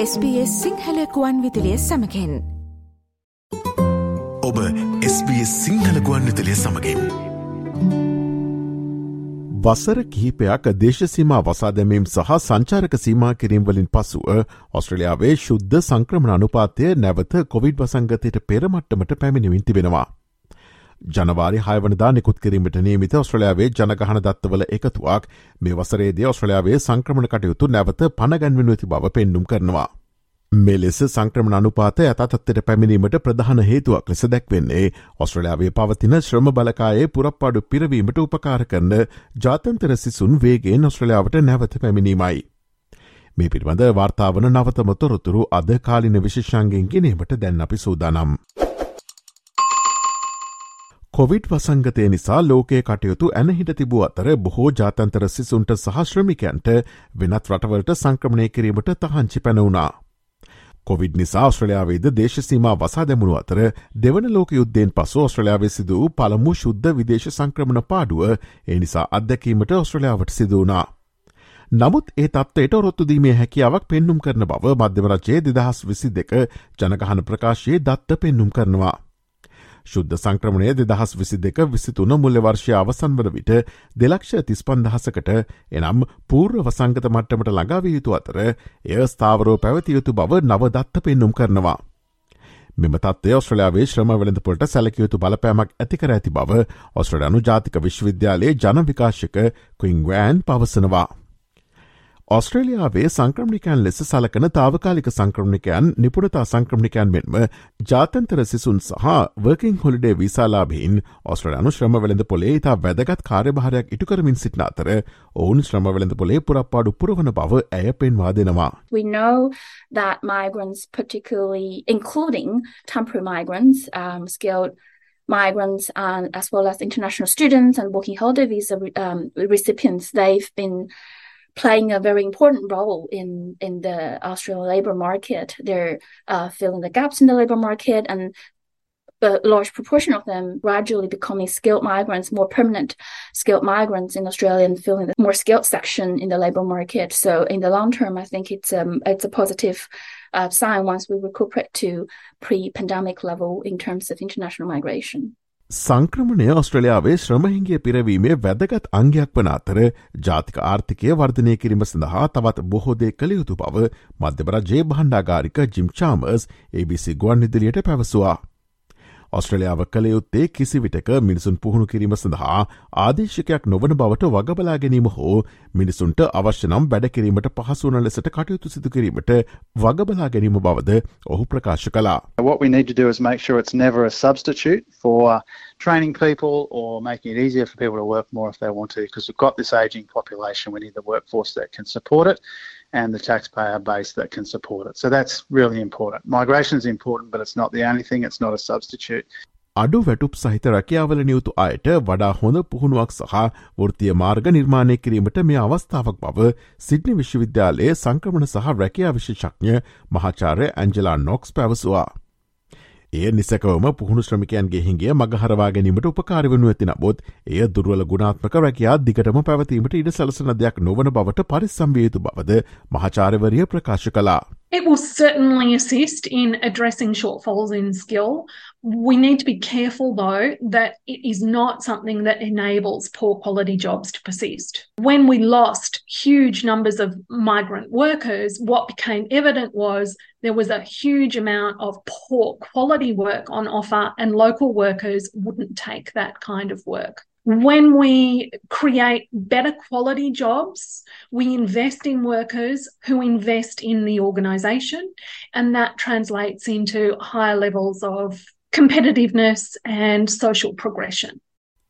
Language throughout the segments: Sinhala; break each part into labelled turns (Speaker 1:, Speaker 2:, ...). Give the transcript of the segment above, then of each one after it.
Speaker 1: SBS සිංහලකුවන් විදිලිය සමකෙන්
Speaker 2: ඔබ SBS සිංහලකුවන් විතලිය සමගින්. වසර කිහිපයක් දේශසීම වසා දැමීම් සහ සංචාරක සීමා කිරීම්වලින් පසුව ඔස්ට්‍රලියාවේ ශුද්ධ සංක්‍රමණ අනුපාතය නැවත කොවිඩ් වසංගතයට පෙරමට්ටමට පැමිණිවින් තිබෙනවා. ජනවාරි හයවනදා නිකුත් කිරීමට නීමිත ඔස්ට්‍රලයාාවේ ජනගහන දත්තවල එකතුවක් මේ වසරේදී ඔස්ට්‍රලයාාවේ සංක්‍රමණ කටයුතු නැවත පණගැන්වෙන ඇති බව පෙන්නුම් කරනවා. මෙලෙස සංක්‍රමණ අනුපාත ඇතත්වයට පැමිණීමට ප්‍රධාන හේතුවක් ලෙස දැක්වෙන්නේ ඔස්ට්‍රලයාාවේ පවතින ශ්‍රම බලකායේ පුරප්පාඩු පිරවීමට උපකාර කරන ජාතන්තර සිසුන් වේගේ ඔස්ට්‍රලයාාවට නැවත පැමිණීමයි. මේ පිළිබඳ වාර්තාාවන නවතම තොරතුරු අද කාලින විශෂංගෙන් ගෙනීමට දැන් අපි සූදානම්. කොවිඩ් වසංගතය නිසා ලෝකයේ කටයුතු ඇනහිට තිබූ අතර බොහෝ ජාතන්තර සිසුන්ට සහශ්‍රමිකයන්ට වෙනත් රටවලට සංක්‍රමණය කිරීමට තහංචි පැනවුණා. කොවිඩ් නිසා ඔස්ට්‍රලයාාවේද දේශසීම වසා දැමුණු අතර දෙවන ලෝක යුද්ධයෙන් පසු ඔස්ට්‍රලයාාවේ සිදූ පළමු ශුද්ධ විදේශ සංක්‍රමණ පාඩුව ඒ නිසා අත්දැකීමට ඔස්ට්‍රලයාාවට සිදුවනා. නමුත් ඒ තත්වයට ඔරොත්තුදීමේ හැකියාවක් පෙන්නුම් කරන බව මධ්‍යවරජයේ දෙදහස් විසි දෙක ජනගහන ප්‍රකාශයේ දත්ත පෙන්නුම් කරනවා. ශුද්ධ සංක්‍රමණය දෙදහස් විසි දෙක විසිතුන මුල්ල වර්ෂය අවසන් වන විට දෙලක්ෂ තිස්පන්දහසකට එනම් පූර්ව වසංගත මට්ටමට ළඟාවිය යුතු අතර එය ස්ථාවරෝ පැවතියයුතු බව නවදත්ත පෙන්නුම් කරනවා. මෙම තත්ේ ඔස්ට්‍රලයාාවේ ශ්‍රම වෙළඳපොලට සැලකයුතු බලපෑමක් ඇතිකර ඇති බව ඔස්ට්‍රඩනු ජාතික විශ්වවිද්‍යාලයේ ජනවිකාශක කුයිංවෑන් පවසනවා. ඔස්ට්‍රේලියාවේ සංක්‍රමිකයන් ලෙස සලකන තාවකාලික සංක්‍රමිකයන් නිපුණතා සංක්‍රමිකයන් මෙන්ම ජාතන්තර සිසුන් සහ වර්කින් හොලිඩේ විසාලාබීන් ඔස්ට්‍රලයානු ශ්‍රමවලඳ පොලේ ඉතා වැදගත් කාර්යභාරයක් ඉටුකරමින් සිටින අතර ඔවුන් ශ්‍රමවලඳ පොලේ පුරප්පාඩු පුරවන බව ඇය පෙන්වා දෙනවා.
Speaker 3: We know that migrants, particularly including temporary migrants, um, skilled migrants and as well as international students and working holiday visa um, recipients, they've been playing a very important role in in the Australian labour market. They're uh, filling the gaps in the labour market, and a large proportion of them gradually becoming skilled migrants, more permanent skilled migrants in Australia, and filling the more skilled section in the labour market. So, in the long term, I think it's um, it's a positive uh, sign once we recuperate to pre-pandemic level in terms of international migration.
Speaker 2: සංක්‍රමණය ඔස්ට්‍රලයාාවේ ශ්‍රමහිංගිය පිරවීමේ වැදගත් අංගයක් වන අතර ජාතික ආර්ථිකය වර්ධනය කිරීම සඳහා තවත් බොහෝදේ කළ යුතු බව මධ්‍යවර ජේ බහන්්ඩාගාරික ජිම් චාමර්ස් ABC ගුවන් ඉදිලියට පැවසවා. ඔස්ට්‍රලියාව කළ යුත්තේ කිසි විටක මිනිසුන් පුහුණු කිරීම සඳහා ආදේශකයක් නොවන බවට වගබලා ගැනීම හෝ මිනිසුන්ට අවශ්‍යනම් බැඩකිරීමට පහසුවන ලෙසට කටයුතු සිදු කිරීමට වගබලා ගැනීම බවද ඔහු ප්‍රකාශ කලා.
Speaker 4: What we need to do is make sure it's never a substitute for training people or making it easier for people to work more if they want to because we've got this ageing population we need the workforce that can support it and the taxpayer base that can support it. So that's really important. Migration is important, but it's not the only thing. It's not a substitute.
Speaker 2: අඩු වැටුප් සහිත රැකියාවල නියුතු අයට වඩා හොඳ පුහුණුවක් සහ වෘතිය මාර්ග නිර්මාණය කිරීමට මේ අවස්ථාවක් බව සිඩ්නි විශ්වවිද්‍යාලයේ සංක්‍රමණ සහ රැකයා විශේෂඥ මහාචාරය ඇන්ජලා නොක්ස් පැවසවා. එය නිසකවම පුහුණු ශ්‍රමිකයන්ගේ හිගේ මගහරවා ගැනීමට උපකාරවනු ඇති නබොත් එය දුර්වල ගුණාත්මක රැකයා දිගටම පැවතීමට ඉඩ සලසන දෙයක් නොවන බවට පරිසම්වේතු බවද මහාචාරවරිය ප්‍රකාශ කලා.
Speaker 5: It will certainly assist in addressing shortfalls in skill. We need to be careful, though, that it is not something that enables poor quality jobs to persist. When we lost huge numbers of migrant workers, what became evident was there was a huge amount of poor quality work on offer, and local workers wouldn't take that kind of work. When we create better quality jobs, we invest in workers who invest in the organisation, and that translates into higher levels of competitiveness and social progression.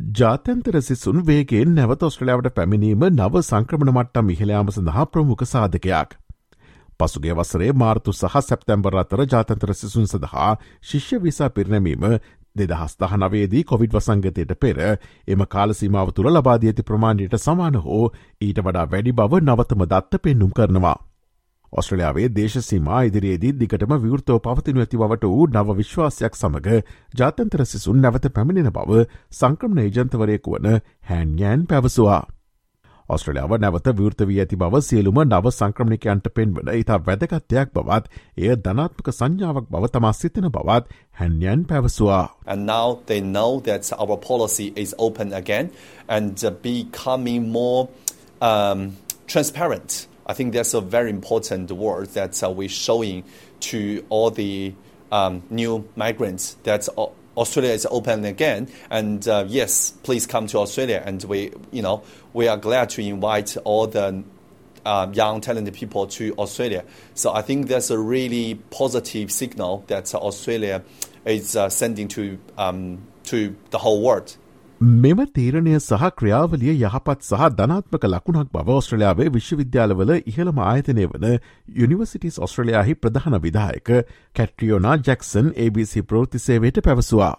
Speaker 2: ජාතන්තර සිසුන් වේගෙන් නැවත ඔස්ට්‍රලයාාවට පැමිණීම නව සංක්‍රමණ මට්ටම් ඉහළයාම සඳහා ප්‍රමුඛ සාධකයක්. පසුගේ වසරේ මාර්තු සහ සැප්තැම්බර් අතර ජාතන්තර සිසුන් සඳහා ශිෂ්‍ය විසා පිරිනැමීම දෙදහස් දහනවේදී කොවිඩ් වසංගතයට පෙර එම කාලසීමාව තුළ ලබාදී ඇති ප්‍රමාණයට සමාන හෝ ඊට වඩා වැඩි බව නවතම දත්ත පෙන්නුම් කරනවා. ඔස්ට්‍රලයාාවේ දේශසීමා ඉදිරියේදී දිගටම විවෘතෝ පවතිනු ඇති බවට වූ නව විශ්වාසයක් සමඟ ජාතන්තර සිසුන් නැවත පැමිණෙන බව සංක්‍රමණ ඒජන්තවරයෙකු වන හැන්යෑන් පැවසවා. ඔස්ට්‍රලියාව නැවත විෘත වී ඇති බව සියලුම නව සංක්‍රමණිකයන්ට පෙන්වන ඉතා වැදගත්යක් බවත් එය ධනාත්මක සංඥාවක් බව තමා සිතන බවත් හැන්යන් පැවසවා.
Speaker 6: And now they know that our policy is open again and uh, becoming more um, transparent. I think that's a very important word that uh, we're showing to all the um, new migrants that Australia is open again, and uh, yes, please come to Australia. And we, you know, we are glad to invite all the uh, young talented people to Australia. So I think that's a really positive signal that Australia is uh, sending to um, to the whole world.
Speaker 2: මෙම තීරණය සහ ක්‍රියාවලිය යහපත් සහ ධනාත්මක ලකුණක් බව ඔස්ට්‍රලයාාවේ විශ්වවිද්‍යාලවල ඉහළම ආයතනය වන යනිවසිටිස් ඔස්ට්‍රලයාහි ප්‍රධාන විදායක කැට්‍රියෝනා ජැක්සන් ABC ප්‍රෘතිසේවයට පැවසවා.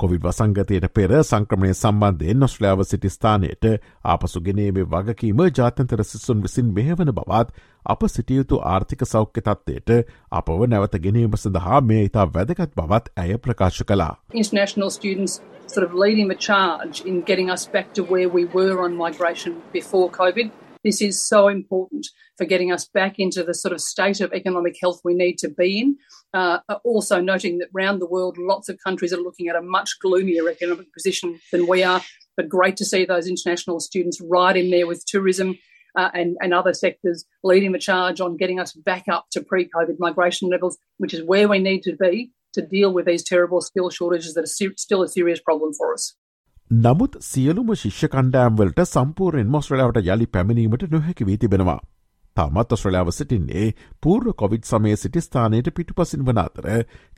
Speaker 2: කොවිඩ් වසංගතයට පෙර සංක්‍රමණය සම්බන්ධයෙන් නොස්ට්‍රලියාව සිටිස්ථානයට ආපසුගෙනීමේ වගකීම ජාතන්තර සිසුන් විසින් මෙහවන බවත් අප සිටියයුතු ආර්ථික සෞඛ්‍ය තත්වයට අපව නැවත ගැනීම සඳහා මේ ඉතා වැදගත් බවත් ඇය ප්‍රකාශ කලා.
Speaker 7: International students sort of leading the charge in getting us back to where we were on migration before COVID. This is so important for getting us back into the sort of state of economic health we need to be in. Uh, also, noting that around the world, lots of countries are looking at a much gloomier economic position than we are. But great to see those international students right in there with tourism uh, and, and other sectors leading the charge on getting us back up to pre COVID migration levels, which is where we need to be to deal with these terrible skill shortages that are still a serious problem for us.
Speaker 2: නමුත් සියලුම ශිෂ්‍ය කණ්ඩෑම්වලට සම්පූර්ෙන් මොස්ට්‍රලාවට යළි පැමිණීමට නොහැකි වී තිබෙනවා. තාමත් ඔස්ට්‍රලාව සිටින්නේ පූර්ව කොවිඩ් සමය සිටි ස්ථානයට පිටු පසින් වන අතර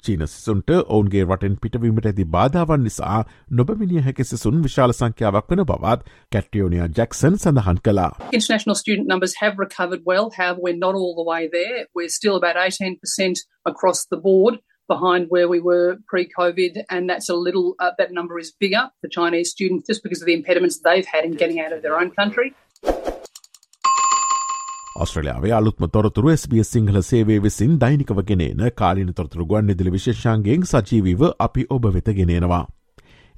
Speaker 2: චීන සිසුන්ට ඔවුන්ගේ රටෙන් පිටවීමට ඇති බාධාවන් නිසා නොබමිනිය හැකි සිසුන් විශාල සංඛ්‍යාවක් වන බවත් කැට්‍රියෝනියා ජැක්සන් සඳහන් කලා.
Speaker 7: International student numbers have recovered well, however we're not all the way there. We're still about 18% across the board. behind where we were pre-COVID, and that's a little uh, that number is bigger for Chinese students just because of the impediments they've had in getting out of their own country.
Speaker 2: ඔස්ට්‍රලයාාවේ අලුත්ම තොරතුරු SBS සිංහල සේවේ විසින් දෛනිකව ගෙනන කාලින තොරතුරු ගුවන් නිදිලි විශේෂන්ගෙන් සජීවීව අපි ඔබ වෙත ගෙනෙනවා.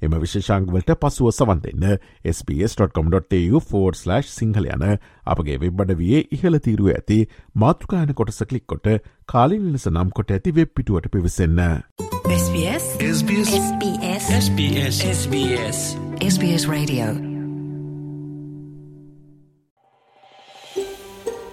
Speaker 2: එම විශේෂංගවලට පසුව සවන් දෙන්න sps.com.tu4/ සිංහල යන අපගේ වෙබ්බඩ වියේ ඉහළ තීරුව ඇති මාතෘකායන කොටස කලික් කොට කාලින් ලෙස නම් කොට ඇති වෙබ් පිටුවට පිවිසන්න. SBS SBS SBS SBS SBS SBS Radio